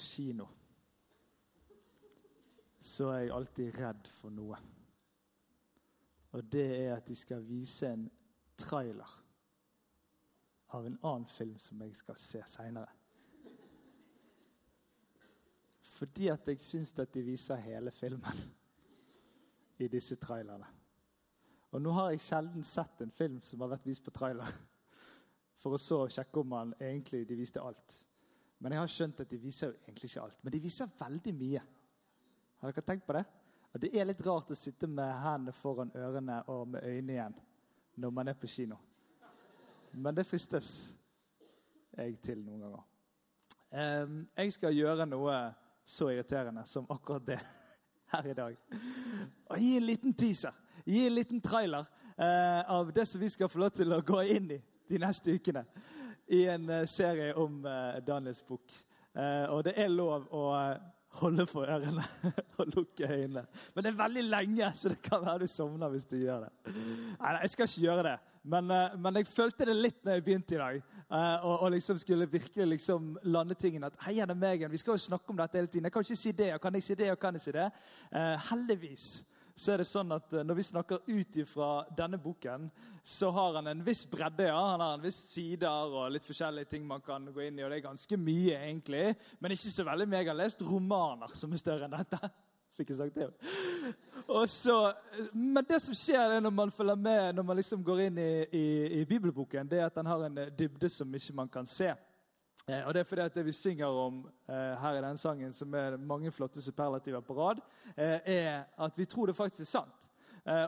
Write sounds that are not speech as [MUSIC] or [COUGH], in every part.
Kino, så er jeg alltid redd for noe. Og det er at de skal vise en trailer av en annen film som jeg skal se seinere. Fordi at jeg syns at de viser hele filmen i disse trailerne. Og nå har jeg sjelden sett en film som har vært vist på trailer, for å så sjekke om man egentlig de viste alt. Men jeg har skjønt at de viser jo egentlig ikke alt. Men de viser veldig mye. Har dere tenkt på det? Og Det er litt rart å sitte med hendene foran ørene og med øynene igjen når man er på kino. Men det fristes jeg til noen ganger. Jeg skal gjøre noe så irriterende som akkurat det her i dag. Og gi en liten teaser, gi en liten trailer eh, av det som vi skal få lov til å gå inn i de neste ukene i en eh, serie om eh, Daniels bok. Eh, og det er lov å holde for ørene [LAUGHS] og lukke øynene. Men det er veldig lenge, så det kan være du sovner hvis du gjør det. Nei, jeg skal ikke gjøre det. Men, men jeg følte det litt når jeg begynte i dag. og, og liksom skulle virkelig liksom lande tingene. At hei, det meg igjen. Vi skal jo snakke om dette hele tiden. Jeg kan ikke si det, og kan jeg si det, og kan jeg si det? Heldigvis så er det sånn at eh, når vi snakker ut ifra denne boken, så har han en viss bredde. ja. Han har en viss sider og litt forskjellige ting man kan gå inn i. Og det er ganske mye, egentlig. Men ikke så veldig mye. Jeg har lest romaner som er større enn dette. [LAUGHS] Fikk jeg sagt det? Så, men det som skjer er når man følger med, når man liksom går inn i, i, i bibelboken, det er at den har en dybde som ikke man kan se. Eh, og Det er fordi at det vi synger om eh, her i den sangen, som er mange flotte superlativer på rad, eh, er at vi tror det faktisk er sant.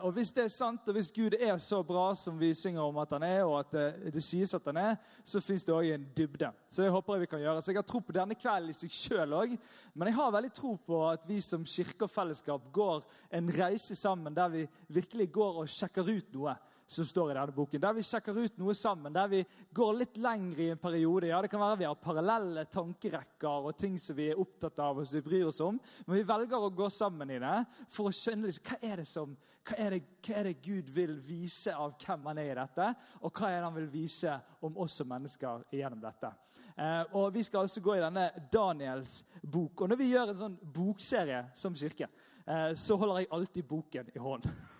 Og Hvis det er sant, og hvis Gud er så bra som vi synger om at han er, og at det, det sies at han er, så fins det òg en dybde. Så det håper jeg vi kan gjøre. Så Jeg har tro på denne kvelden i seg sjøl òg, men jeg har veldig tro på at vi som kirke og fellesskap går en reise sammen der vi virkelig går og sjekker ut noe som står i denne boken. Der vi sjekker ut noe sammen, der vi går litt lenger i en periode. Ja, Det kan være vi har parallelle tankerekker og ting som vi er opptatt av og som vi bryr oss om. Men vi velger å gå sammen i det for å skjønne liksom, hva er det som hva er, det, hva er det Gud vil vise av hvem han er i dette, og hva er det han vil vise om oss som mennesker gjennom dette. Eh, og Vi skal altså gå i denne Daniels bok. Og Når vi gjør en sånn bokserie som kirke, eh, så holder jeg alltid boken i hånden. [LAUGHS]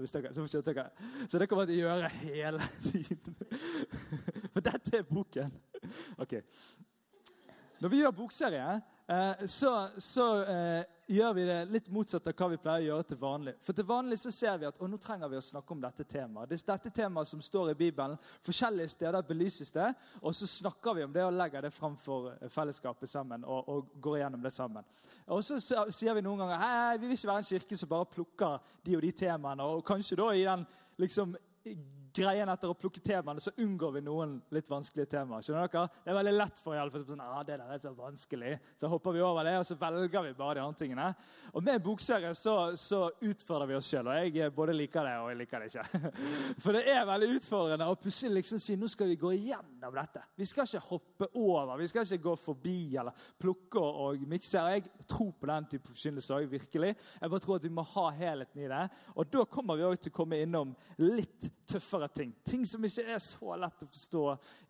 Hvis dere, så dere. Så det kommer jeg til å gjøre hele tiden. For dette er boken. Ok. Når vi gjør bokserie, eh, så, så eh, gjør vi det litt motsatt av hva vi pleier å gjøre til vanlig. For til vanlig så ser vi at å, nå trenger vi å snakke om dette temaet. Det er dette temaet som står i Bibelen. Forskjellige steder belyses det. Og så snakker vi om det og legger det fram for fellesskapet sammen. og, og går igjennom det sammen. Og så sier vi noen ganger hei, vi vil ikke være en kirke som bare plukker de og de temaene. Og kanskje da i den liksom, greien etter å plukke temaene, så unngår vi noen litt vanskelige temaer. skjønner dere? Det er veldig lett for alle, sånn, ah, det der er så vanskelig. Så hopper vi over det, og så velger vi bare de andre tingene. Og med bokserie så, så utfordrer vi oss sjøl, og jeg både liker det og jeg liker det ikke. [LAUGHS] For det er veldig utfordrende å plutselig liksom si nå skal vi gå igjennom dette. Vi skal ikke hoppe over, vi skal ikke gå forbi eller plukke og mikse. Jeg tror på den type forkynnelse òg, virkelig. Jeg bare tror at vi må ha helheten i det. Og da kommer vi òg til å komme innom litt tøffere ting. Ting som ikke er så lett å forstå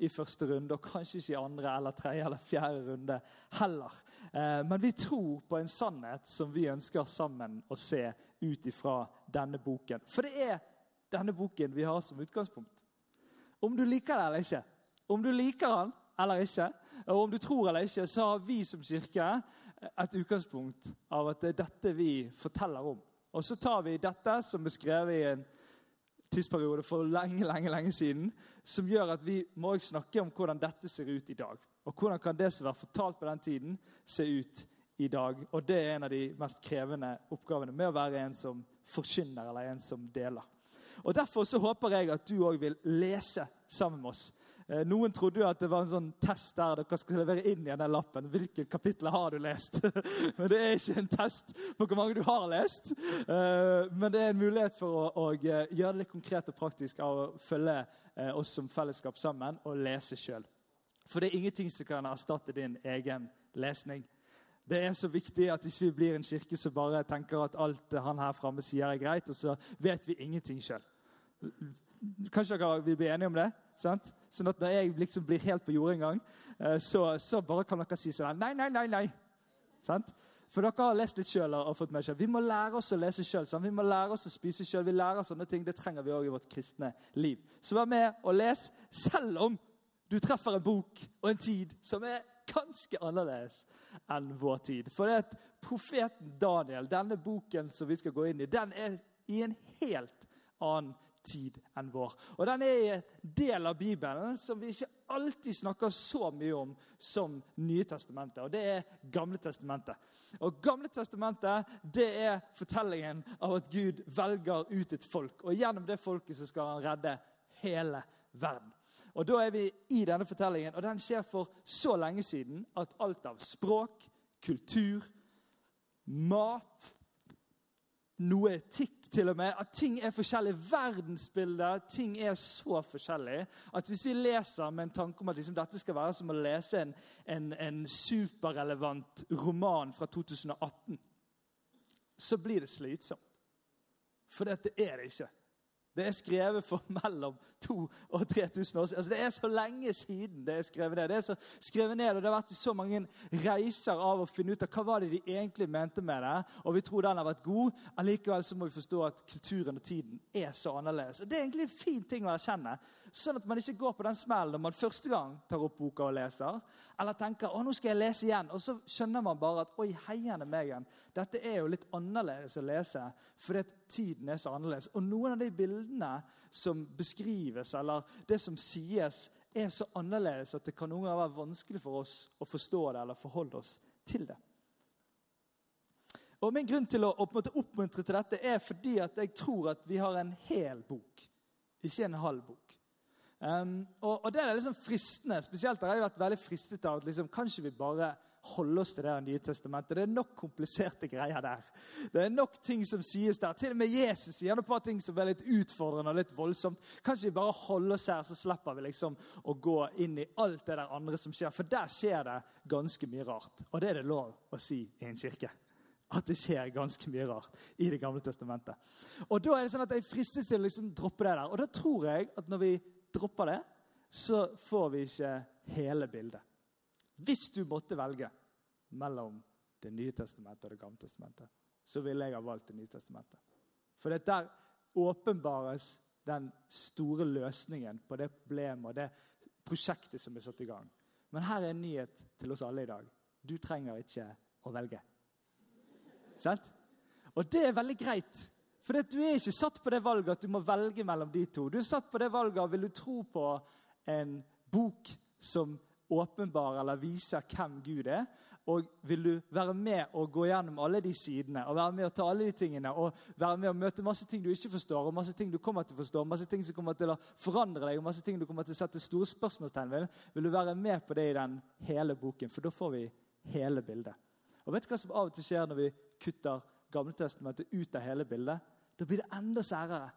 i første runde, og kanskje ikke i andre eller tredje eller fjerde runde heller. Eh, men vi tror på en sannhet som vi ønsker sammen å se ut ifra denne boken. For det er denne boken vi har som utgangspunkt. Om du liker det eller ikke, om du liker den eller ikke, og om du tror eller ikke, så har vi som kirke et utgangspunkt av at det er dette vi forteller om. Og så tar vi dette som er skrevet i en tidsperiode for lenge lenge, lenge siden, som gjør at vi må snakke om hvordan dette ser ut i dag. Og hvordan kan det som var fortalt på den tiden, se ut i dag. Og det er en av de mest krevende oppgavene med å være en som forkynner eller en som deler. Og Derfor så håper jeg at du òg vil lese sammen med oss. Eh, noen trodde jo at det var en sånn test der dere skal levere inn i den lappen. Hvilke kapitler har du lest? [LAUGHS] men det er ikke en test på hvor mange du har lest. Eh, men det er en mulighet for å, å gjøre det litt konkret og praktisk av å følge eh, oss som fellesskap sammen og lese sjøl. For det er ingenting som kan erstatte din egen lesning. Det er så viktig at ikke vi blir en kirke som bare tenker at alt han her framme sier, er greit, og så vet vi ingenting sjøl. Kanskje dere vil bli enige om det? sant? Sånn at når jeg liksom blir helt på jordet en gang, eh, så, så, bare kan dere si sånn Nei, nei, nei. nei. Sant? For dere har lest litt sjøl og fått med seg. Vi må lære oss å lese sjøl. Vi må lære oss å spise sjøl. Vi lærer sånne ting. Det trenger vi òg i vårt kristne liv. Så vær med og les, selv om du treffer en bok og en tid som er ganske annerledes enn vår tid. For det er profeten Daniel, denne boken som vi skal gå inn i, den er i en helt annen tid enn vår. Og Den er en del av Bibelen som vi ikke alltid snakker så mye om som Nye testamentet, og det er Gamle testamentet. Og Gamle testamentet det er fortellingen av at Gud velger ut et folk. Og gjennom det folket så skal han redde hele verden. Og Da er vi i denne fortellingen, og den skjer for så lenge siden at alt av språk, kultur, mat, noe etikk til og med. At ting er forskjellig. Verdensbildet, ting er så forskjellig at hvis vi leser med en tanke om at liksom dette skal være som å lese en, en, en superrelevant roman fra 2018, så blir det slitsomt. For dette er det ikke. Det er skrevet for [LAUGHS] mellom 2000 og 3000 år siden. Altså, det er så lenge siden det er skrevet ned. Det er så skrevet ned, og det har vært så mange reiser av å finne ut av hva var det de egentlig mente med det. Og vi tror den har vært god. Allikevel så må vi forstå at kulturen og tiden er så annerledes. Og Det er egentlig en fin ting å erkjenne. Sånn at man ikke går på den smellen når man første gang tar opp boka og leser. Eller tenker å nå skal jeg lese igjen. Og så skjønner man bare at oi, heiende meg igjen. Dette er jo litt annerledes å lese fordi tiden er så annerledes. Og noen av de bildene som beskrives, eller det som sies, er så annerledes at det kan noen ganger være vanskelig for oss å forstå det eller forholde oss til det. Og Min grunn til å oppmuntre til dette er fordi at jeg tror at vi har en hel bok, ikke en halv bok. Um, og, og, det er liksom fristende. Spesielt har jeg vært veldig fristet av at liksom, kanskje vi bare holder oss til det nye testamentet. Det er nok kompliserte greier der. Det er nok ting som sies der. Til og med Jesus sier det på ting som er litt utfordrende og litt voldsomt. Kanskje vi bare holder oss her, så slipper vi liksom å gå inn i alt det der andre som skjer. For der skjer det ganske mye rart. Og det er det lov å si i en kirke at det skjer ganske mye rart i Det gamle testamentet. Og Da er det sånn at jeg fristes til å liksom droppe det der. Og da tror jeg at når vi dropper det, så får vi ikke hele bildet. Hvis du måtte velge mellom Det nye testamentet og Det gamle testamentet, så ville jeg ha valgt Det nye testamentet. For der åpenbares den store løsningen på det problemet og det prosjektet som er satt i gang. Men her er en nyhet til oss alle i dag. Du trenger ikke å velge. Sant? Og det er veldig greit, for du er ikke satt på det valget at du må velge mellom de to. Du er satt på det valget av vil du tro på en bok som åpenbarer eller viser hvem Gud er. Og vil du være med og gå gjennom alle de sidene og være med og ta alle de tingene og være med og møte masse ting du ikke forstår, og masse ting du kommer til å forstå, masse ting som kommer til å forandre deg, og masse ting du kommer til å sette store spørsmålstegn ved, vil du være med på det i den hele boken, for da får vi hele bildet. Og vet du hva som av og til skjer når vi kutter Gamletestamentet ut av hele bildet? Da blir det enda særere.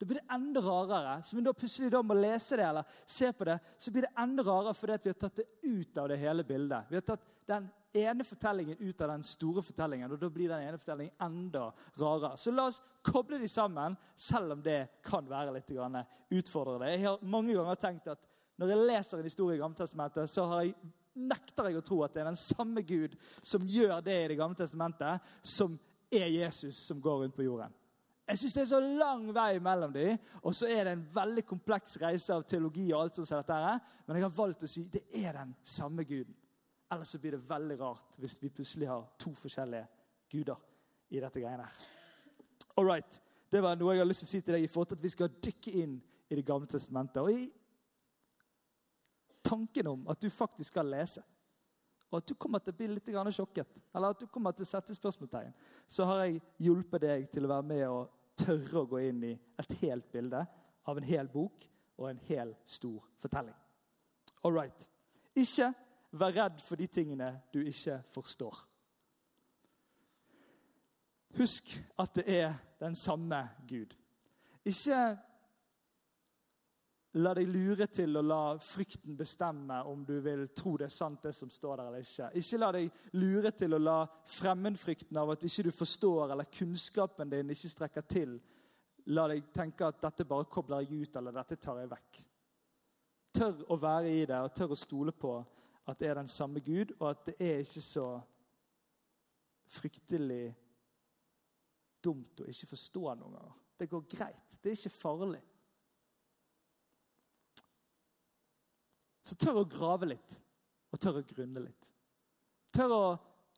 Da blir det enda rarere. Så vi da plutselig da må lese det eller se på det, så blir det enda rarere fordi vi har tatt det ut av det hele bildet. Vi har tatt den ene fortellingen ut av den store fortellingen, og da blir den ene fortellingen enda rarere. Så la oss koble de sammen, selv om det kan være litt utfordrende. Jeg har mange ganger tenkt at når jeg leser en historie i Gammeltestamentet, så jeg, nekter jeg å tro at det er den samme Gud som gjør det i Det gamle testamentet, som er Jesus som går rundt på jorden. Jeg syns det er så lang vei mellom dem, og så er det en veldig kompleks reise av teologi. og alt sånt dette her, Men jeg har valgt å si det er den samme guden. Ellers så blir det veldig rart hvis vi plutselig har to forskjellige guder i dette greiene her. All right. Det var noe jeg har lyst til å si til deg i forhold til at vi skal dykke inn i Det gamle testamentet. Og i tanken om at du faktisk skal lese og at du kommer til å bli litt sjokket, eller at du kommer til å sette spørsmålstegn, så har jeg hjulpet deg til å være med og tørre å gå inn i et helt bilde av en hel bok og en hel stor fortelling. All right. Ikke vær redd for de tingene du ikke forstår. Husk at det er den samme Gud. Ikke La deg lure til å la frykten bestemme om du vil tro det er sant, det som står der eller ikke. Ikke la deg lure til å la fremmedfrykten av at ikke du forstår, eller kunnskapen din ikke strekker til, la deg tenke at dette bare kobler jeg ut, eller dette tar jeg vekk. Tør å være i det, og tør å stole på at det er den samme Gud, og at det er ikke så fryktelig dumt å ikke forstå noen ganger. Det går greit. Det er ikke farlig. Så tør å grave litt, og tør å grunne litt. Tør å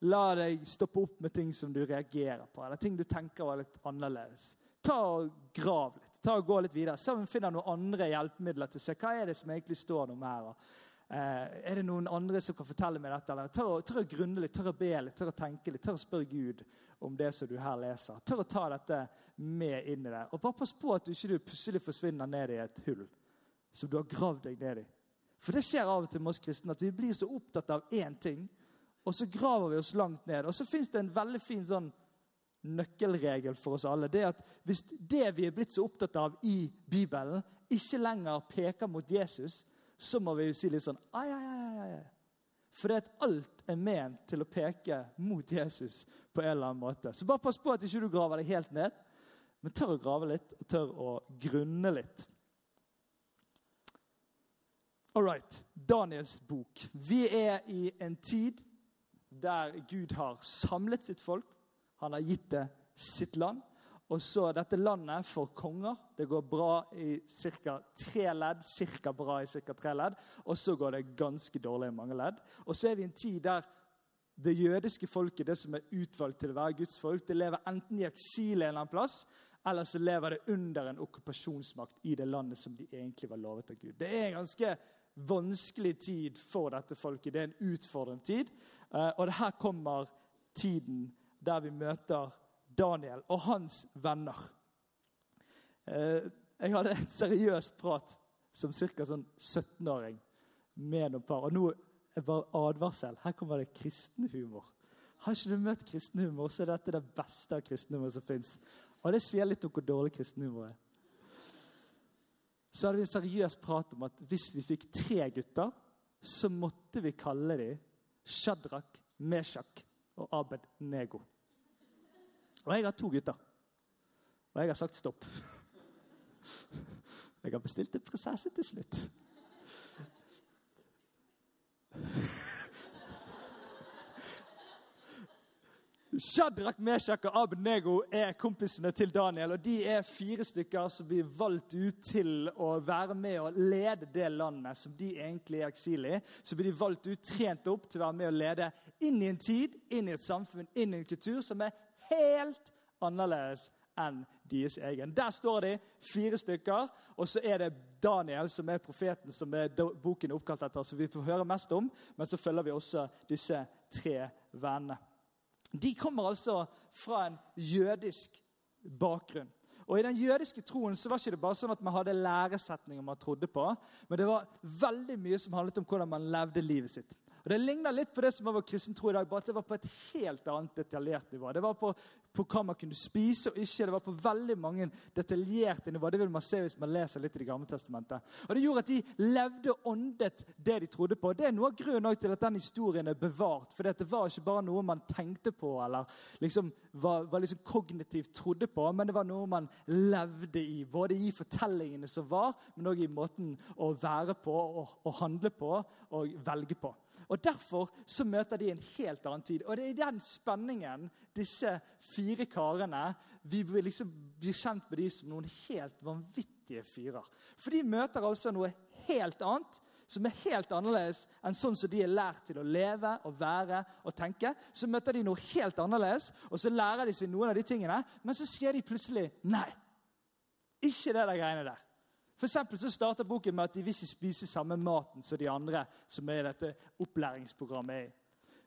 la deg stoppe opp med ting som du reagerer på, eller ting du tenker var litt annerledes. Ta og Grav litt. Ta og Gå litt videre. Se om vi finner noen andre hjelpemidler til å se hva er det som egentlig står noe her. Eh, er det noen andre som kan fortelle meg dette? Eller tør, tør å grunne litt, tør å be litt, tør å tenke litt, tør å spørre Gud om det som du her leser. Tør å ta dette med inn i det. Og bare pass på at du ikke plutselig forsvinner ned i et hull som du har gravd deg ned i. For det skjer av og til med oss kristne at vi blir så opptatt av én ting, og så graver vi oss langt ned. Og så fins det en veldig fin sånn nøkkelregel for oss alle. Det er at Hvis det vi er blitt så opptatt av i Bibelen, ikke lenger peker mot Jesus, så må vi si litt sånn ai, ai, ai, ai. For det at alt er ment til å peke mot Jesus på en eller annen måte. Så bare pass på at ikke du graver deg helt ned, men tør å grave litt og tør å grunne litt. All right. Daniels bok. Vi er i en tid der Gud har samlet sitt folk. Han har gitt det sitt land. Og så Dette landet for konger. Det går bra i ca. tre ledd. Cirka bra i cirka tre ledd. Og så går det ganske dårlig i mange ledd. Og så er vi i en tid der det jødiske folket, det som er utvalgt til å være Guds folk, det lever enten i eksil en eller annen plass, eller så lever det under en okkupasjonsmakt i det landet som de egentlig var lovet av Gud. Det er en ganske vanskelig tid for dette folket. Det er en utfordrende tid. Og og her kommer tiden der vi møter Daniel og hans venner. Eh, jeg hadde en seriøs prat som ca. Sånn 17-åring med noen par. Og nå er bare advarsel. Her kommer det kristenhumor. Har ikke du møtt kristenhumor, så er dette det beste av kristenhumor som fins. Og det sier litt om hvor dårlig kristenhumor er så hadde vi en seriøs prat om at hvis vi fikk tre gutter, så måtte vi kalle dem Shadrach, Meshach og Abed Nego. Og jeg har to gutter. Og jeg har sagt stopp. Jeg har bestilt en prinsesse til slutt. Shadrach, Meshach og Abnego er kompisene til Daniel. og De er fire stykker som blir valgt ut til å være med og lede det landet som de egentlig er eksil i. Så blir de valgt ut, trent opp til å være med og lede inn i en tid, inn i et samfunn, inn i en kultur som er helt annerledes enn deres egen. Der står de, fire stykker, og så er det Daniel, som er profeten som er boken er oppkalt etter, som vi får høre mest om. Men så følger vi også disse tre vennene. De kommer altså fra en jødisk bakgrunn. Og I den jødiske troen så var ikke det bare sånn at man hadde læresetninger man trodde på, men det var veldig mye som handlet om hvordan man levde livet sitt. Og Det ligner litt på det som var kristen tro i dag, bare at det var på et helt annet detaljert nivå. Det var på, på hva man kunne spise og ikke. Det var på veldig mange detaljerte nivå. Det vil man se hvis man leser litt i Det gamle testamentet. Og Det gjorde at de levde og åndet det de trodde på. Det er noe av grunnen til at den historien er bevart. For det var ikke bare noe man tenkte på eller liksom var, var liksom kognitivt trodde på, men det var noe man levde i. Både i fortellingene som var, men òg i måten å være på og, og handle på og velge på. Og Derfor så møter de en helt annen tid. Og Det er i den spenningen disse fire karene Vi blir liksom kjent med de som noen helt vanvittige fyrer. For de møter altså noe helt annet, som er helt annerledes enn sånn som de er lært til å leve og være og tenke. Så møter de noe helt annerledes, og så lærer de seg noen av de tingene. Men så sier de plutselig nei. Ikke det der greiene der. For så starter boken med at de vil ikke spise samme maten som de andre som er i dette opplæringsprogrammet.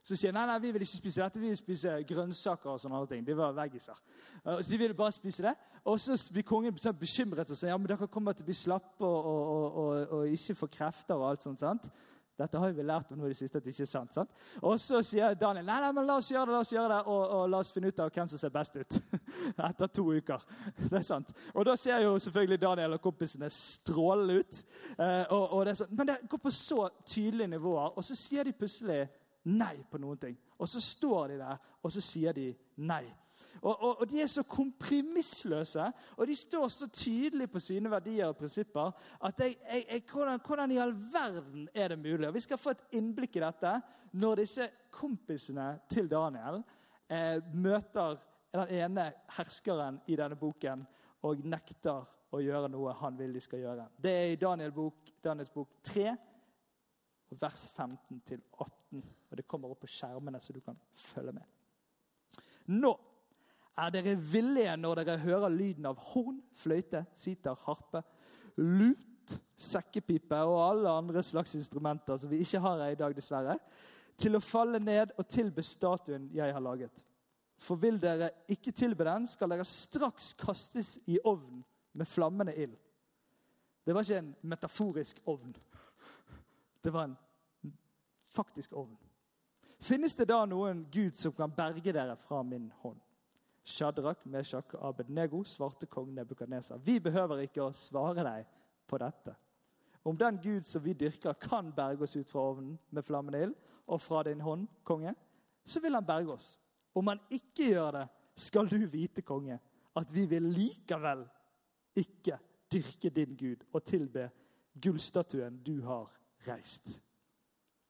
Så sier de nei, nei, vi vil ikke spise dette, vi vil spise grønnsaker og sånne ting. De var veggiser. Så de ville bare spise det. Og så blir kongen sånn bekymret og sier ja, men dere kommer til å bli slappe og, og, og, og ikke få krefter og alt sånt. sant? Dette har vi lært om nå i det siste at det ikke er sant. sant? Og så sier Daniel nei, nei, men la oss gjøre det, la oss gjøre det, og, og la oss finne ut av hvem som ser best ut. [LAUGHS] Etter to uker. [LAUGHS] Det er sant. Og da ser jo selvfølgelig Daniel og kompisene strålende ut. Eh, og, og det men det går på så tydelige nivåer, og så sier de plutselig nei på noen ting. Og så står de der, og så sier de nei. Og, og, og, De er så kompromissløse, og de står så tydelig på sine verdier og prinsipper at jeg, jeg, jeg, hvordan, hvordan, i all verden er det mulig? Og Vi skal få et innblikk i dette når disse kompisene til Daniel eh, møter den ene herskeren i denne boken og nekter å gjøre noe han vil de skal gjøre. Det er i Daniel bok, Daniels bok 3, vers 15-18. Og Det kommer opp på skjermene, så du kan følge med. Nå er dere villige når dere hører lyden av horn, fløyte, sitar, harpe, lut, sekkepipe og alle andre slags instrumenter som vi ikke har her i dag, dessverre, til å falle ned og tilbe statuen jeg har laget? For vil dere ikke tilbe den, skal dere straks kastes i ovnen med flammende ild. Det var ikke en metaforisk ovn. Det var en faktisk ovn. Finnes det da noen Gud som kan berge dere fra min hånd? Shadrach, Meshach og Abednego svarte kong Nebukadneser. Vi behøver ikke å svare deg på dette. Om den Gud som vi dyrker, kan berge oss ut fra ovnen med flammende ild og fra din hånd, konge, så vil han berge oss. Om han ikke gjør det, skal du vite, konge, at vi vil likevel ikke dyrke din Gud og tilbe gullstatuen du har reist.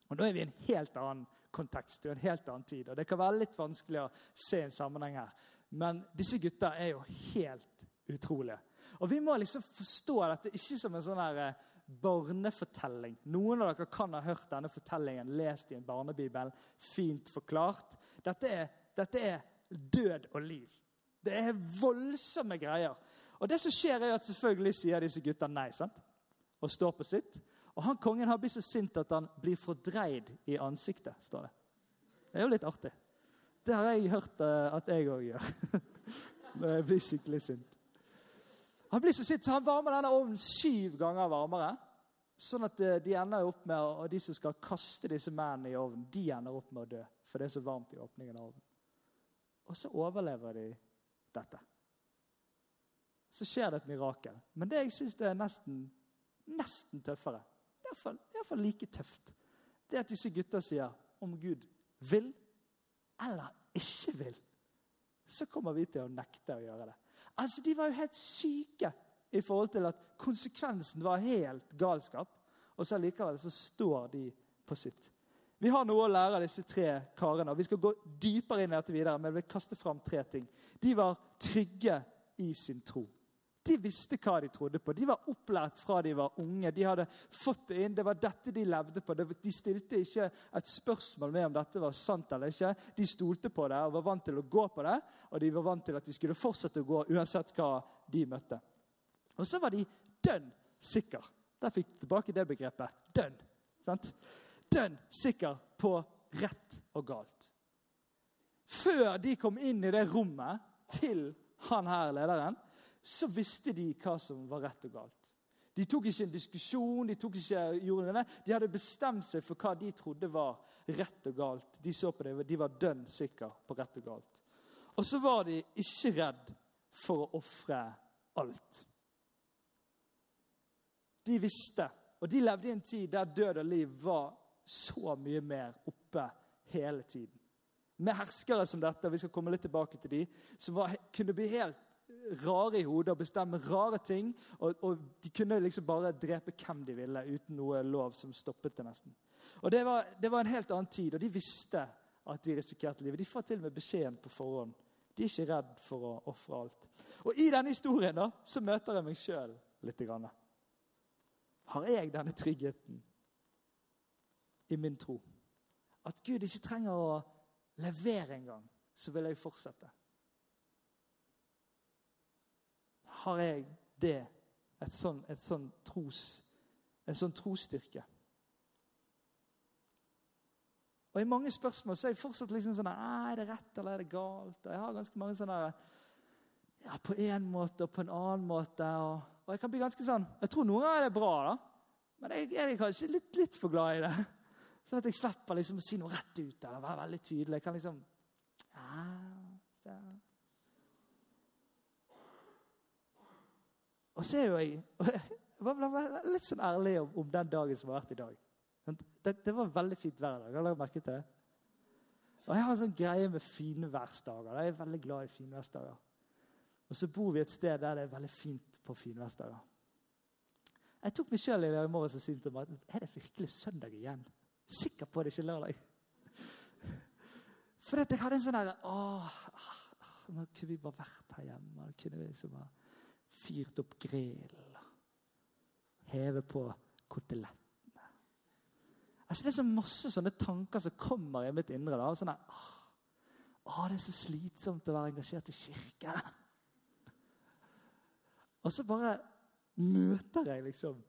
Og Da er vi i en helt annen kontekst og en helt annen tid. og Det kan være litt vanskelig å se en sammenheng her. Men disse gutta er jo helt utrolige. Og Vi må liksom forstå dette ikke som en sånn her eh, barnefortelling. Noen av dere kan ha hørt denne fortellingen lest i en barnebibel. Fint forklart. Dette er, dette er død og liv. Det er voldsomme greier. Og det som skjer er at Selvfølgelig sier disse gutta nei sant? og står på sitt. Og han Kongen har blitt så sint at han blir fordreid i ansiktet. står Det Det er jo litt artig. Det har jeg hørt uh, at jeg òg gjør. [LAUGHS] Når jeg blir skikkelig sint. Han blir så sint, så han varmer denne ovnen syv ganger varmere. Sånn at uh, de ender opp med, og de som skal kaste disse mennene i ovnen, de ender opp med å dø. For det er så varmt i åpningen av ovnen. Og så overlever de dette. Så skjer det et mirakel. Men det jeg syns er nesten, nesten tøffere, iallfall like tøft, det er at disse gutta sier om Gud vil eller ikke vil, så kommer vi til å nekte å gjøre det. Altså, De var jo helt syke i forhold til at konsekvensen var helt galskap. Og så likevel så står de på sitt. Vi har noe å lære av disse tre karene. og Vi skal gå dypere inn i dette videre, men jeg vil kaste fram tre ting. De var trygge i sin tro. De visste hva de trodde på. De var opplært fra de var unge. De hadde fått det inn. Det var dette de levde på. De stilte ikke et spørsmål med om dette var sant eller ikke. De stolte på det og var vant til å gå på det, og de var vant til at de skulle fortsette å gå uansett hva de møtte. Og så var de dønn sikker. Der fikk du tilbake det begrepet. Dønn. Sant? Dønn sikker på rett og galt. Før de kom inn i det rommet til han her lederen, så visste de hva som var rett og galt. De tok ikke en diskusjon, de, tok ikke, jordene. de hadde bestemt seg for hva de trodde var rett og galt. De så på det, de var dønn sikre på rett og galt. Og så var de ikke redd for å ofre alt. De visste, og de levde i en tid der død og liv var så mye mer oppe hele tiden. Med herskere som dette, vi skal komme litt tilbake til de, som var, kunne bli helt rare i hodet og bestemme rare ting. Og, og, De kunne liksom bare drepe hvem de ville uten noe lov som stoppet det. nesten. Og det var, det var en helt annen tid, og de visste at de risikerte livet. De får til og med beskjeden på forhånd. De er ikke redd for å ofre alt. Og I denne historien da, så møter jeg meg sjøl litt. Grann. Har jeg denne tryggheten i min tro? At Gud ikke trenger å levere engang, så vil jeg fortsette. Har jeg det, et sånn, et sånn tros, en sånn trosstyrke. Og i mange spørsmål så er jeg fortsatt liksom sånn Er det rett, eller er det galt? Og jeg har ganske mange sånne ja, På en måte og på en annen måte. Og, og jeg kan bli ganske sånn Jeg tror noen ganger er det bra, da. Men jeg er kanskje litt, litt for glad i det. Sånn at jeg slipper liksom å si noe rett ut eller være veldig tydelig. Jeg kan liksom ja, så. Og så er jo jeg [LAUGHS] jeg litt sånn ærlig om, om, den dagen som har vært i dag. Det, det var veldig fint hver dag. Har dere merket det? Og Jeg har en sånn greie med finværsdager. Jeg er veldig glad i finværsdager. Og så bor vi et sted der det er veldig fint på finværsdager. Jeg tok meg sjøl i morges og sa til meg er det virkelig søndag igjen. Sikker på det ikke lørdag. [LAUGHS] For jeg hadde en sånn derre Nå kunne vi bare vært her hjemme. Nå kunne vi liksom ha fyrt opp grill. Heve på kotelettene. Altså, det er så masse sånne tanker som kommer i mitt indre. da, sånn at, åh, Det er så slitsomt å være engasjert i kirke. Og så bare møter jeg liksom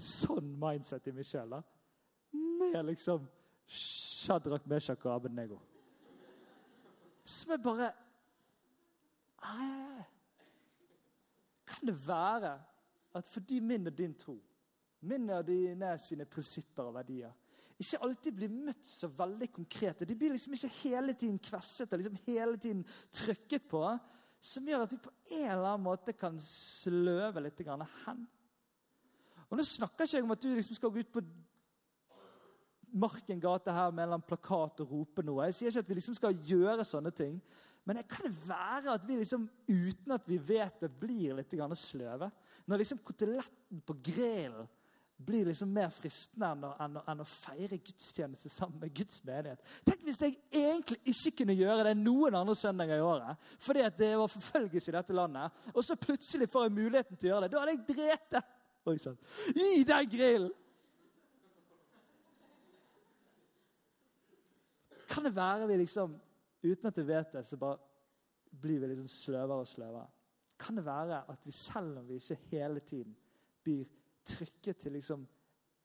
sånn mindset i meg sjøl. Med liksom Shadrach, Meshach og Abednego. Som er bare Kan det være at fordi min og din tro, min og dine sine prinsipper og verdier, ikke alltid blir møtt så veldig konkrete. De blir liksom ikke hele tiden kvesset og liksom hele tiden trykket på. Som gjør at vi på en eller annen måte kan sløve litt hen. Og Nå snakker jeg ikke om at du liksom skal gå ut på Marken gate her med en plakat og rope noe. Jeg sier ikke at vi liksom skal gjøre sånne ting. Men det kan være at vi liksom, uten at vi vet det, blir litt sløve. Når liksom koteletten på grillen blir liksom mer fristende enn å, enn, å, enn å, feire gudstjeneste sammen med Guds menighet. Tenk hvis jeg egentlig ikke kunne gjøre det noen andre søndager i året fordi det var forfølgelse i dette landet, og så plutselig får jeg muligheten til å gjøre det. Da hadde jeg drept det! Oi sann. I den grillen! Kan det være vi liksom, uten at vi vet det, så bare blir vi liksom sløvere og sløvere? Kan det være at vi selv om vi ikke hele tiden blir trykket til liksom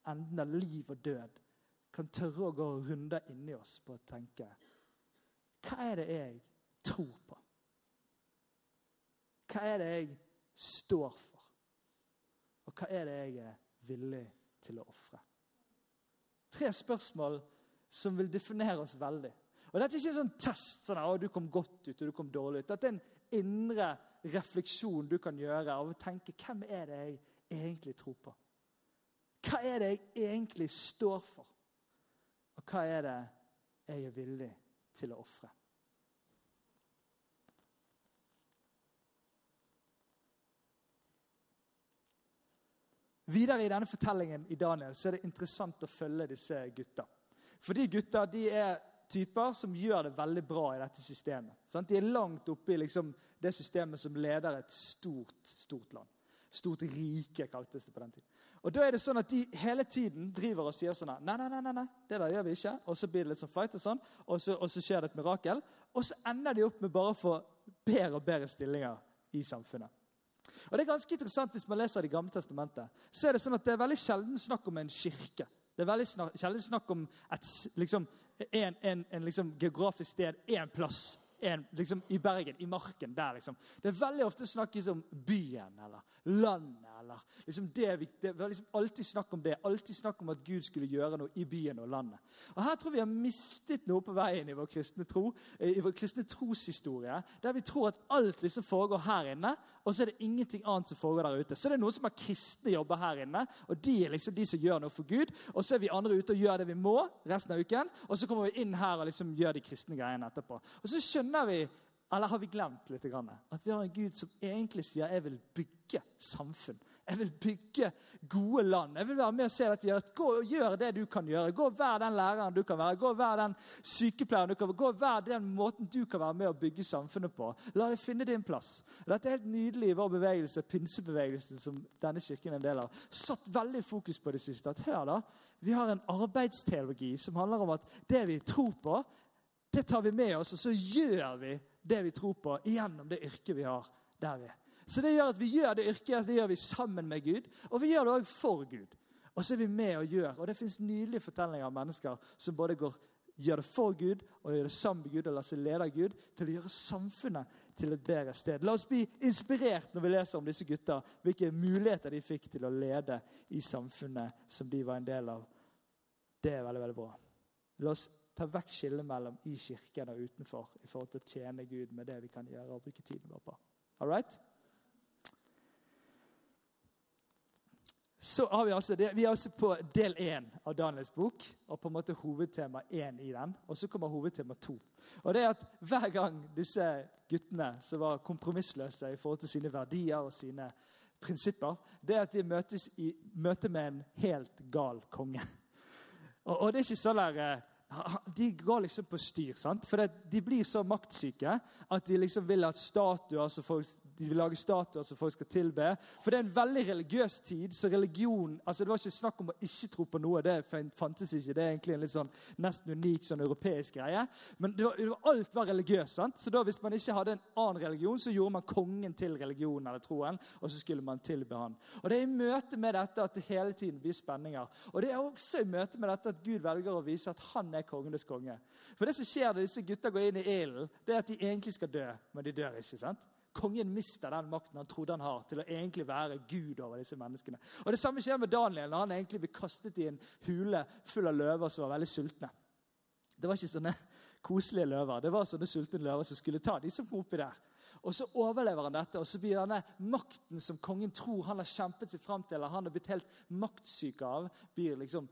enden av liv og død, kan tørre å gå runder inni oss på å tenke Hva er det jeg tror på? Hva er det jeg står for? Og hva er det jeg er villig til å ofre? Tre spørsmål som vil definere oss veldig. Og Dette er ikke en sånn test sånn at du kom godt ut og du kom dårlig ut. Dette er en indre refleksjon du kan gjøre av å tenke hvem er det jeg egentlig tror på? Hva er det jeg egentlig står for? Og hva er det jeg er villig til å ofre? Videre i denne fortellingen i Daniel så er det interessant å følge disse gutta. For de gutta de er typer som gjør det veldig bra i dette systemet. Sant? De er langt oppe i liksom, det systemet som leder et stort, stort land. Stort rike, kaltes det på den tiden. Og da er det sånn at De hele tiden driver og sier sånn Nei, nei, nei, nei, det der gjør vi ikke. Og så blir det litt sånn fight, og sånn, og så, og så skjer det et mirakel. Og så ender de opp med bare å få bedre og bedre stillinger i samfunnet. Og det er ganske interessant Hvis man leser Det gamle testamentet, så er det sånn at det er veldig sjelden snakk om en kirke. Det er veldig sjelden snakk om et, liksom, en, en, en liksom, geografisk sted, én plass en, liksom, i Bergen, i marken der. Liksom. Det er veldig ofte snakkes om byen eller landet. eller liksom det, det var liksom alltid snakk om det. Alltid snakk om at Gud skulle gjøre noe i byen og landet. Og Her tror vi har mistet noe på veien i vår kristne tro, i vår kristne troshistorie. Der vi tror at alt liksom foregår her inne, og så er det ingenting annet som foregår der ute. Så det er noen som har kristne jobber her inne, og de er liksom de som gjør noe for Gud. Og så er vi andre ute og gjør det vi må resten av uken, og så kommer vi inn her og liksom gjør de kristne greiene etterpå. Og så skjønner vi, eller har vi glemt litt, at vi har en Gud som egentlig sier 'jeg vil bygge samfunn'. Jeg vil bygge gode land. Jeg vil være med og se dette gjøre. Gå og gjør det du kan gjøre. Gå og Vær den læreren du kan være. Gå og Vær den sykepleieren du kan være. Gå og Vær den måten du kan være med å bygge samfunnet på. La deg finne din plass. Dette er helt nydelig i vår bevegelse, pinsebevegelsen, som denne kirken er en del av. Satt veldig fokus på det siste. At hør da, Vi har en arbeidsteologi som handler om at det vi tror på, det tar vi med oss, og så gjør vi det vi tror på, gjennom det yrket vi har der vi er. Så det gjør at vi gjør det yrket det gjør vi sammen med Gud, og vi gjør det òg for Gud. Og så er vi med og gjør. Og det fins nydelige fortellinger av mennesker som både går gjør det for Gud og gjør det sammen med Gud og la seg lede av Gud, til å gjøre samfunnet til et bedre sted. La oss bli inspirert når vi leser om disse gutta, hvilke muligheter de fikk til å lede i samfunnet som de var en del av. Det er veldig, veldig bra. La oss ta vekk skillet mellom i kirken og utenfor i forhold til å tjene Gud med det vi kan gjøre og bruke tiden vår på. All right? Så har Vi altså, vi er altså på del én av Daniels bok, og på en måte hovedtema én i den. Og så kommer hovedtema to. Og det er at Hver gang disse guttene som var kompromissløse i forhold til sine verdier og sine prinsipper, det er at de møtes i møte med en helt gal konge. Og, og det er ikke sånn der de går liksom på styr. sant? For De blir så maktsyke at de liksom vil at statuer som folk de vil lage statuer som folk skal tilbe. For det er en veldig religiøs tid. så religion, altså Det var ikke snakk om å ikke tro på noe. Det fantes ikke. Det er egentlig en litt sånn nesten unik sånn europeisk greie. Men det var, det var, alt var religiøst. sant? Så da hvis man ikke hadde en annen religion, så gjorde man kongen til religionen eller troen, og så skulle man tilbe han. Og Det er i møte med dette at det hele tiden blir spenninger. Og det er også i møte med dette at Gud velger å vise at han er kongenes konge. For det som skjer når disse gutta går inn i ilden, det er at de egentlig skal dø, men de dør ikke. sant? Kongen mister den makten han trodde han har, til å egentlig være Gud over disse menneskene. Og Det samme skjer med Daniel når han egentlig blir kastet i en hule full av løver som var veldig sultne. Det var ikke sånne koselige løver, det var sånne sultne løver som skulle ta de som kom oppi der. Og Så overlever han dette, og så blir denne makten som kongen tror han har kjempet seg fram til, eller han har blitt helt maktsyk av, blir liksom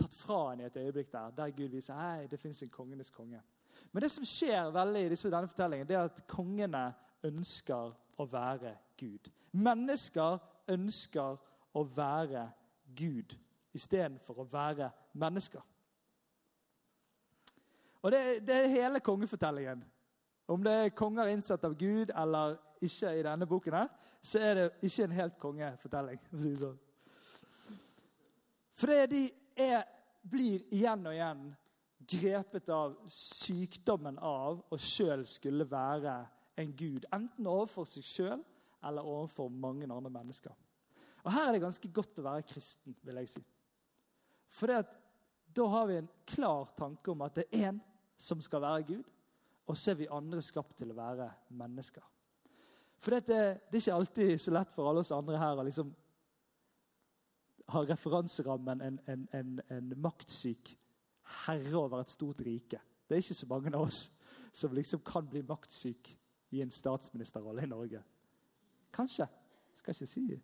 tatt fra henne i et øyeblikk der, der Gud viser hei, det fins en kongenes konge. Men det som skjer veldig i disse, denne fortellingen, det er at kongene ønsker å være Gud. Mennesker ønsker å være Gud istedenfor å være mennesker. Og det, det, er hele kongefortellingen. Om det er konger innsatt av Gud eller ikke i denne boken, her, så er det ikke en helt kongefortelling. For, det er de er, blir igjen og igjen grepet av sykdommen av å sjøl skulle være en gud. Enten overfor seg sjøl eller overfor mange andre mennesker. Og Her er det ganske godt å være kristen, vil jeg si. For da har vi en klar tanke om at det er én som skal være Gud, og så er vi andre skapt til å være mennesker. For dette, det, er ikke alltid så lett for alle oss andre her å liksom ha referanserammen en, en, en, en maktsyk herre over et stort rike. Det er ikke så mange av oss som liksom kan bli maktsyk i en statsministerrolle i Norge. Kanskje. Skal ikke si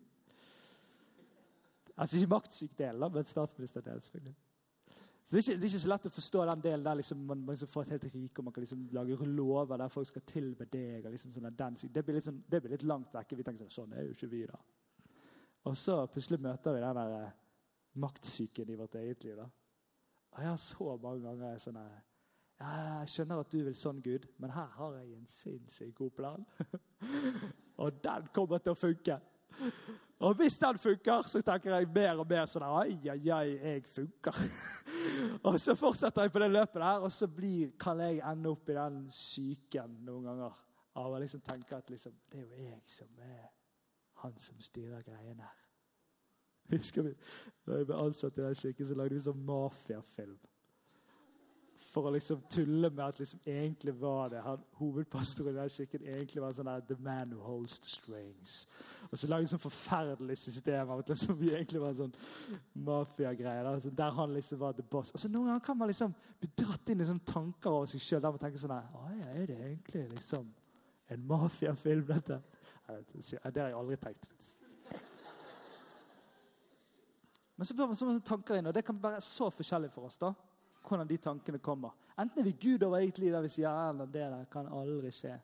Altså ikke maktsyk del, men statsministerdel. selvfølgelig. Så det er, ikke, det er, ikke, så lett å forstå den delen der liksom, man, man liksom får et helt rike og man kan liksom lage lover der folk skal tilbe deg. og liksom sånn det, blir sånn, det, blir litt langt vekk. Vi tenker sånn, sånn er jo ikke vi da. Og så plutselig møter vi den der eh, maktsyken i vårt eget liv. da. Og jeg har så mange ganger sånn her jeg skjønner at du vil sånn, Gud, men her har jeg en sinnssykt god plan. [LAUGHS] og den kommer til å funke. Og hvis den funker, så tenker jeg mer og mer sånn Ai, ai, ai, jeg funker. [LAUGHS] og så fortsetter jeg på det løpet der, og så blir, kan jeg ende opp i den syken noen ganger. Av å liksom tenke at liksom, det er jo jeg som er han som styrer greiene her. Husker vi da jeg ble ansatt i den kirken, så lagde vi sånn mafiafilm for å liksom tulle med at liksom egentlig var det han, hovedpastoren i den kirken egentlig var sånn der, The man who holds the strings. Og så lagde vi sånn forferdelig system av det som egentlig var en sånn mafiagreie. Altså, der han liksom var the boss. Altså Noen ganger kan man liksom bli dratt inn i sånne tanker over seg sjøl der man tenker sånn ja, er det egentlig liksom en mafiafilm, dette? Det har jeg aldri tenkt. Men så bør man sånne tanker inn, og det kan være så forskjellig for oss. da hvordan de tankene kommer. Enten er vi Gud over eget liv der vi sier ja, det der kan aldri skje.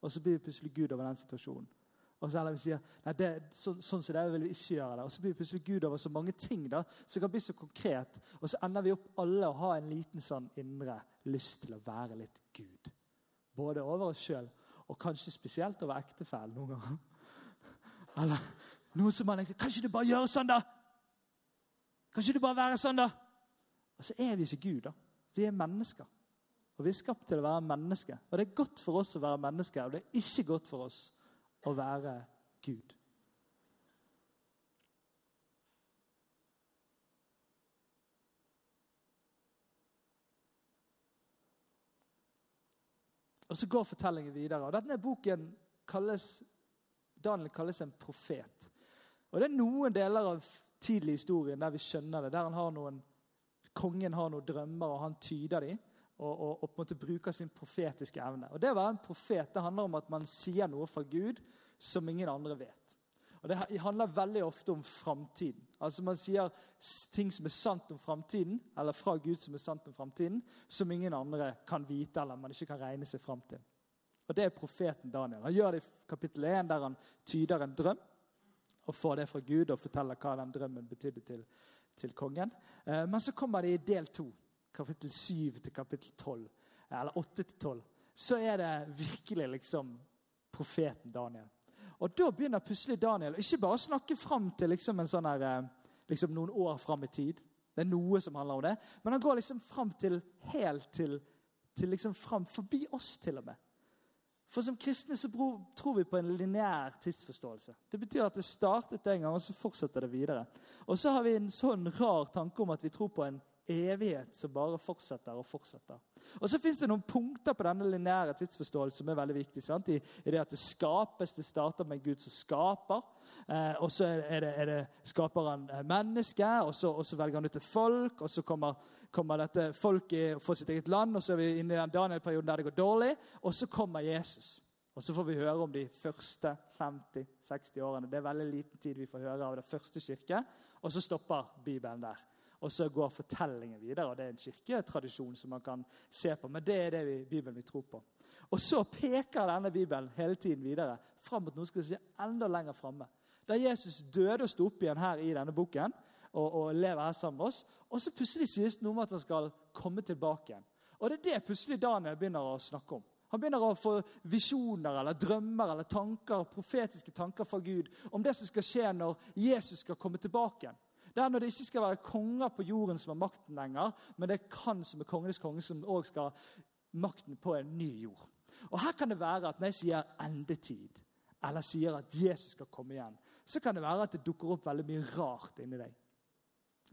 Og så blir vi plutselig Gud over den situasjonen. Og så eller vi sier nei, det, så, sånn som det vil vi ikke gjøre det. Og så blir vi plutselig Gud over så mange ting da, som kan bli så konkret. Og så ender vi opp alle å ha en liten sånn indre lyst til å være litt Gud. Både over oss sjøl og kanskje spesielt over ektefellen noen ganger. Eller noe som man tenker Kan ikke du bare gjøre sånn, da? Kan ikke du bare være sånn, da? Og så er vi ikke Gud. da. Vi er mennesker. Og vi er skapt til å være mennesker. Og det er godt for oss å være mennesker, og det er ikke godt for oss å være Gud. Og så går fortellingen videre. og Denne boken kalles Daniel kalles en profet. Og Det er noen deler av tidlig historien der vi skjønner det. Der han har noen, kongen har noen drømmer, og han tyder dem. Og, og, og, på en måte bruker sin profetiske evne. Og Det å være en profet det handler om at man sier noe fra Gud som ingen andre vet. Og Det handler veldig ofte om framtiden. Altså man sier ting som er sant om framtiden, eller fra Gud som er sant om framtiden, som ingen andre kan vite eller man ikke kan regne seg fram til. Og Det er profeten Daniel. Han gjør det i kapittel 1, der han tyder en drøm og får det fra Gud og forteller hva den drømmen betydde til, til kongen. Eh, men så kommer det i del 2, kapittel 7 til kapittel 12, eller 8 til 12. Så er det virkelig liksom profeten Daniel. Og Da begynner plutselig Daniel ikke bare å snakke fram til liksom, sånn her, eh, liksom noen år fram i tid. Det er noe som handler om det. Men han går liksom fram til helt til, til liksom fram forbi oss, til og med. For som kristne så tror vi på en lineær tidsforståelse. Det betyr at det startet en gang, og så fortsetter det videre. Og så har vi en sånn rar tanke om at vi tror på en evighet som bare fortsetter og fortsetter. Og Så fins det noen punkter på denne lineære tidsforståelsen som er veldig viktig. I, I, det at det skapes, det starter med Gud som skaper. Eh, og så er det, er det skaper han eh, mennesket, og så, og så, velger han ut et folk. Og så kommer, kommer dette folket får sitt eget land, og så er vi inne i den Daniel-perioden der det går dårlig. Og så kommer Jesus. Og Så får vi høre om de første 50-60 årene. Det er veldig liten tid vi får høre av det første kirke. Og så stopper Bibelen der. Og så går fortellingen videre. og Det er en kirketradisjon som man kan se på. Men det er det vi, Bibelen vi tror på. Og så peker denne Bibelen hele tiden videre fram mot noe skal si enda lenger framme. Da Jesus døde og sto opp igjen her i denne boken og, og lever her sammen med oss. Og så plutselig sies det noe om at han skal komme tilbake igjen. Og det er det plutselig Daniel begynner å snakke om. Han begynner å få visjoner eller drømmer eller tanker, profetiske tanker fra Gud om det som skal skje når Jesus skal komme tilbake igjen. Det er når det ikke skal være konger på jorden som har makten lenger, men det er kan som er kongenes konge, som òg skal ha makten på en ny jord. Og Her kan det være at når jeg sier endetid, eller sier at Jesus skal komme igjen, så kan det være at det dukker opp veldig mye rart inni deg.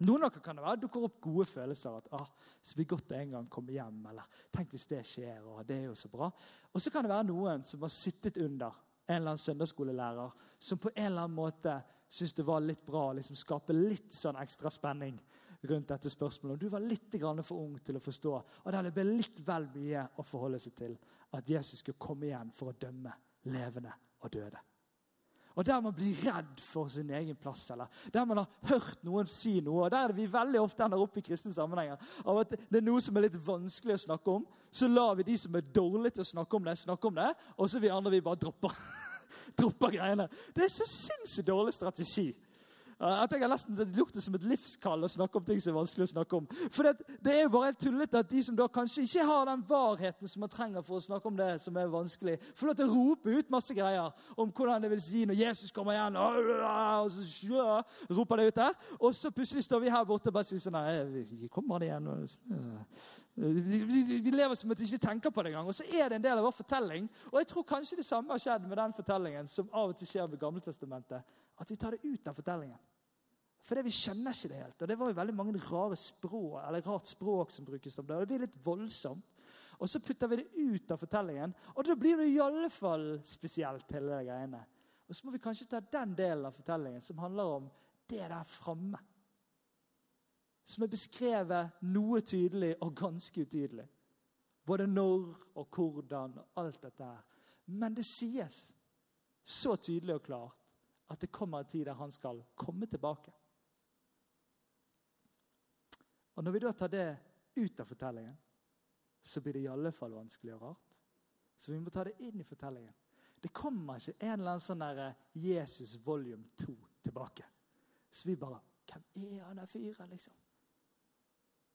Noen av dere kan det være dukker opp gode følelser. at ah, så blir godt å en gang komme hjem, eller tenk hvis det skjer. og det er jo så bra. Og så kan det være noen som har sittet under en eller annen søndagsskolelærer som på en eller annen måte syntes det var litt bra liksom skape litt sånn ekstra spenning rundt dette spørsmålet. Du var litt for ung til å forstå, og det ble litt vel mye å forholde seg til at Jesus skulle komme igjen for å dømme levende og døde. Og Der man blir redd for sin egen plass, eller der man har hørt noen si noe. og Der er det vi veldig ofte ender opp i kristne sammenhenger. av at Det er noe som er litt vanskelig å snakke om. Så lar vi de som er dårlige til å snakke om det, snakke om det. Og så vi andre vi bare dropper [LAUGHS] dropper greiene. Det er så sinnssykt dårlig strategi. At jeg har nesten Det det som et livskall å snakke om ting som er vanskelig å snakke om. For det, det er jo bare helt tullete at de som da kanskje ikke har den varheten som man trenger for å snakke om det som er vanskelig, får lov til å rope ut masse greier om hvordan det vil si når Jesus kommer igjen. Og så roper det ut der. Og så plutselig står vi her borte og bare sier sånn Nei, kommer han igjen? Vi, lever som at vi ikke tenker på det engang. Og så er det en del av vår fortelling. Og jeg tror kanskje det samme har skjedd med den fortellingen som av og til skjer med Gamletestamentet. At vi tar det ut av fortellingen. For vi skjønner ikke det helt. Og det var jo veldig mange rare språk, eller rart språk som brukes om det. Og det blir litt voldsomt. Og så putter vi det ut av fortellingen, og da blir det i alle fall spesielt. hele det greiene. Og så må vi kanskje ta den delen av fortellingen som handler om det der framme som er beskrevet noe tydelig og ganske utydelig. Både når og hvordan og alt dette her. Men det sies så tydelig og klart at det kommer en tid der han skal komme tilbake. Og Når vi da tar det ut av fortellingen, så blir det i alle fall vanskelig og rart. Så vi må ta det inn i fortellingen. Det kommer ikke en eller annen sånn der Jesus volume 2 tilbake. Så vi bare Hvem er han der fyren, liksom?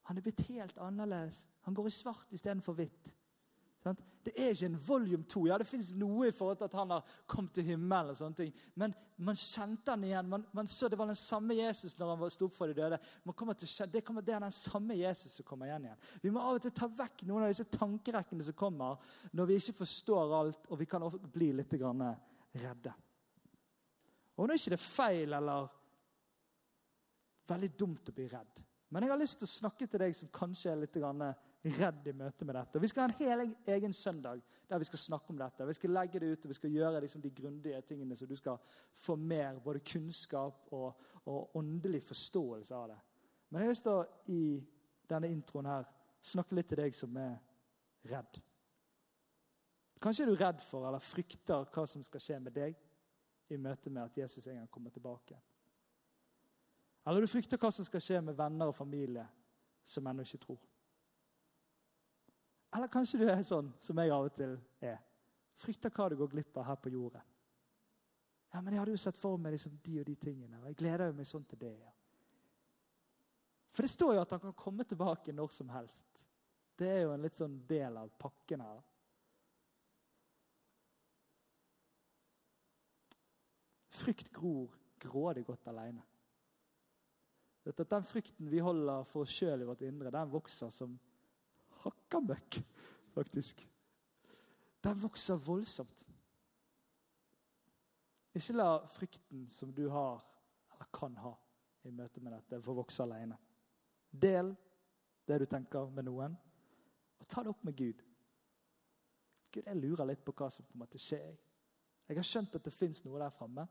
Han er blitt helt annerledes. Han går i svart istedenfor hvitt. Det er ikke en volume 2. Ja, det fins noe i forhold til at han har kommet til himmelen. Men man kjente han igjen. Man, man så Det var den samme Jesus når han sto opp for de døde. Til, det, kommer, det, er den samme Jesus som kommer igjen igjen. Vi må av og til ta vekk noen av disse tankerekkene som kommer når vi ikke forstår alt, og vi kan bli litt redde. Og nå er ikke det feil eller veldig dumt å bli redd. Men jeg har lyst til å snakke til deg som kanskje er litt redd i møte med dette. Og Vi skal ha en hel egen søndag der vi skal snakke om dette. Vi skal legge det ut og vi skal gjøre liksom de grundige tingene så du skal få mer både kunnskap og, og åndelig forståelse av det. Men jeg har lyst til å i denne introen her snakke litt til deg som er redd. Kanskje er du redd for eller frykter hva som skal skje med deg i møte med at Jesus en gang kommer tilbake. Eller du frykter hva som skal skje med venner og familie som ennå ikke tror. Eller kanskje du er sånn som jeg av og til er. Frykter hva du går glipp av her på jordet. Ja, men Jeg hadde jo sett for meg liksom de og de tingene, og jeg gleder jo meg sånn til det. ja. For det står jo at han kan komme tilbake når som helst. Det er jo en litt sånn del av pakken her. Frykt gror grådig godt alene. At den frykten vi holder for oss sjøl i vårt indre, den vokser som hakkamøkk, faktisk. Den vokser voldsomt. Ikke la frykten som du har, eller kan ha, i møte med dette, få vokse alene. Del det du tenker med noen, og ta det opp med Gud. Gud, jeg lurer litt på hva som på en måte skjer. Jeg har skjønt at det fins noe der framme.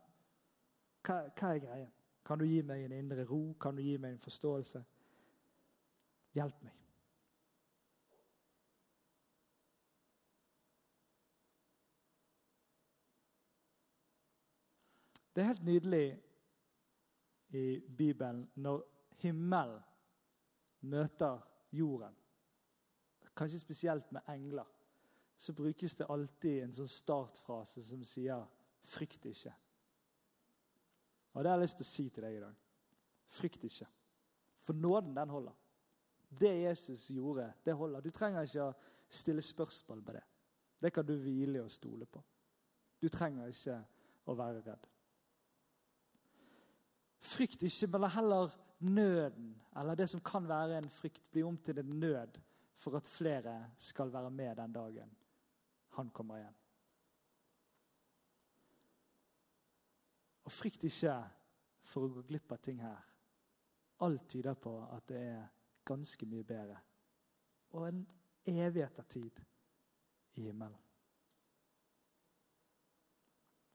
Hva, hva, er greia? Kan du gi meg en indre ro? Kan du gi meg en forståelse? Hjelp meg. Det er helt nydelig i Bibelen når himmelen møter jorden. Kanskje spesielt med engler. Så brukes det alltid en sånn startfrase som sier 'frykt ikke'. Og Det har jeg lyst til å si til deg i dag. Frykt ikke. For nåden, den holder. Det Jesus gjorde, det holder. Du trenger ikke å stille spørsmål på det. Det kan du hvile og stole på. Du trenger ikke å være redd. Frykt ikke, men la heller nøden, eller det som kan være en frykt, bli om til en nød for at flere skal være med den dagen han kommer igjen. Og frykt ikke for å gå glipp av ting her. Alt tyder på at det er ganske mye bedre. Og en evighet av tid i himmelen.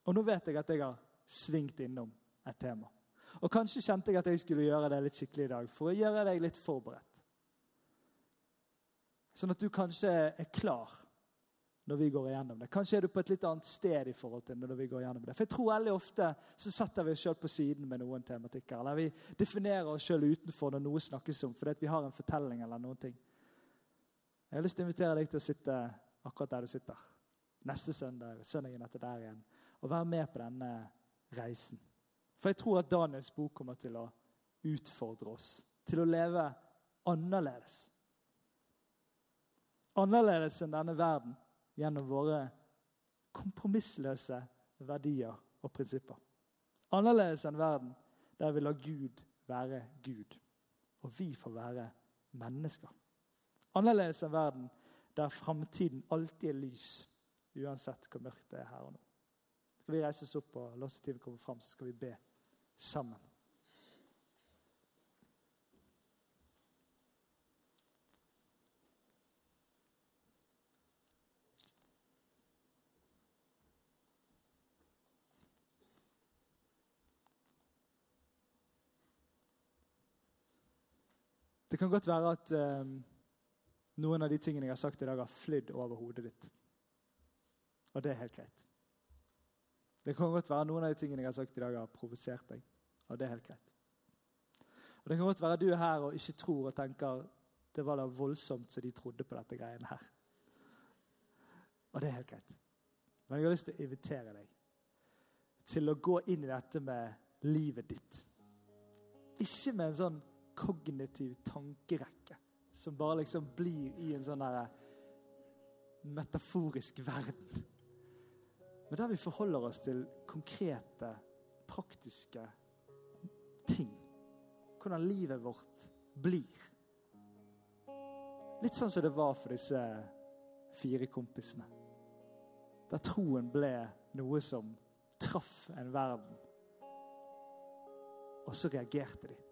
Og nå vet jeg at jeg har svingt innom et tema. Og kanskje kjente jeg at jeg skulle gjøre det litt skikkelig i dag, for å gjøre deg litt forberedt. Sånn at du kanskje er klar når vi går igjennom det. Kanskje er du på et litt annet sted i forhold til når vi går igjennom det. For jeg tror veldig ofte så setter vi oss sjøl på siden med noen tematikker. Eller vi definerer oss sjøl utenfor når noe snakkes om, fordi vi har en fortelling eller noen ting. Jeg har lyst til å invitere deg til å sitte akkurat der du sitter. Neste søndag, søndagen etter der igjen. Og være med på denne reisen. For jeg tror at Daniels bok kommer til å utfordre oss til å leve annerledes. Annerledes enn denne verden gjennom våre kompromissløse verdier og prinsipper. Annerledes enn verden der vi lar Gud være Gud, og vi får være mennesker. Annerledes enn verden der framtiden alltid er lys, uansett hvor mørkt det er her og nå. Skal vi reise oss opp og låse til vi kommer fram, så skal vi be sammen. Det kan godt være at eh, noen av de tingene jeg har sagt i dag, har flydd over hodet ditt. Og det er helt greit. Det kan godt være noen av de tingene jeg har sagt i dag, har provosert deg. Og det er helt greit. Og Det kan godt være du er her og ikke tror og tenker det var da voldsomt så de trodde på dette greiene her. Og det er helt greit. Men jeg har lyst til å invitere deg til å gå inn i dette med livet ditt. Ikke med en sånn kognitiv tankerekke som bare liksom blir i en sånn metaforisk verden. Men der vi forholder oss til konkrete, praktiske ting. Hvordan livet vårt blir. Litt sånn som det var for disse fire kompisene. Der troen ble noe som traff en verden. Og så reagerte de.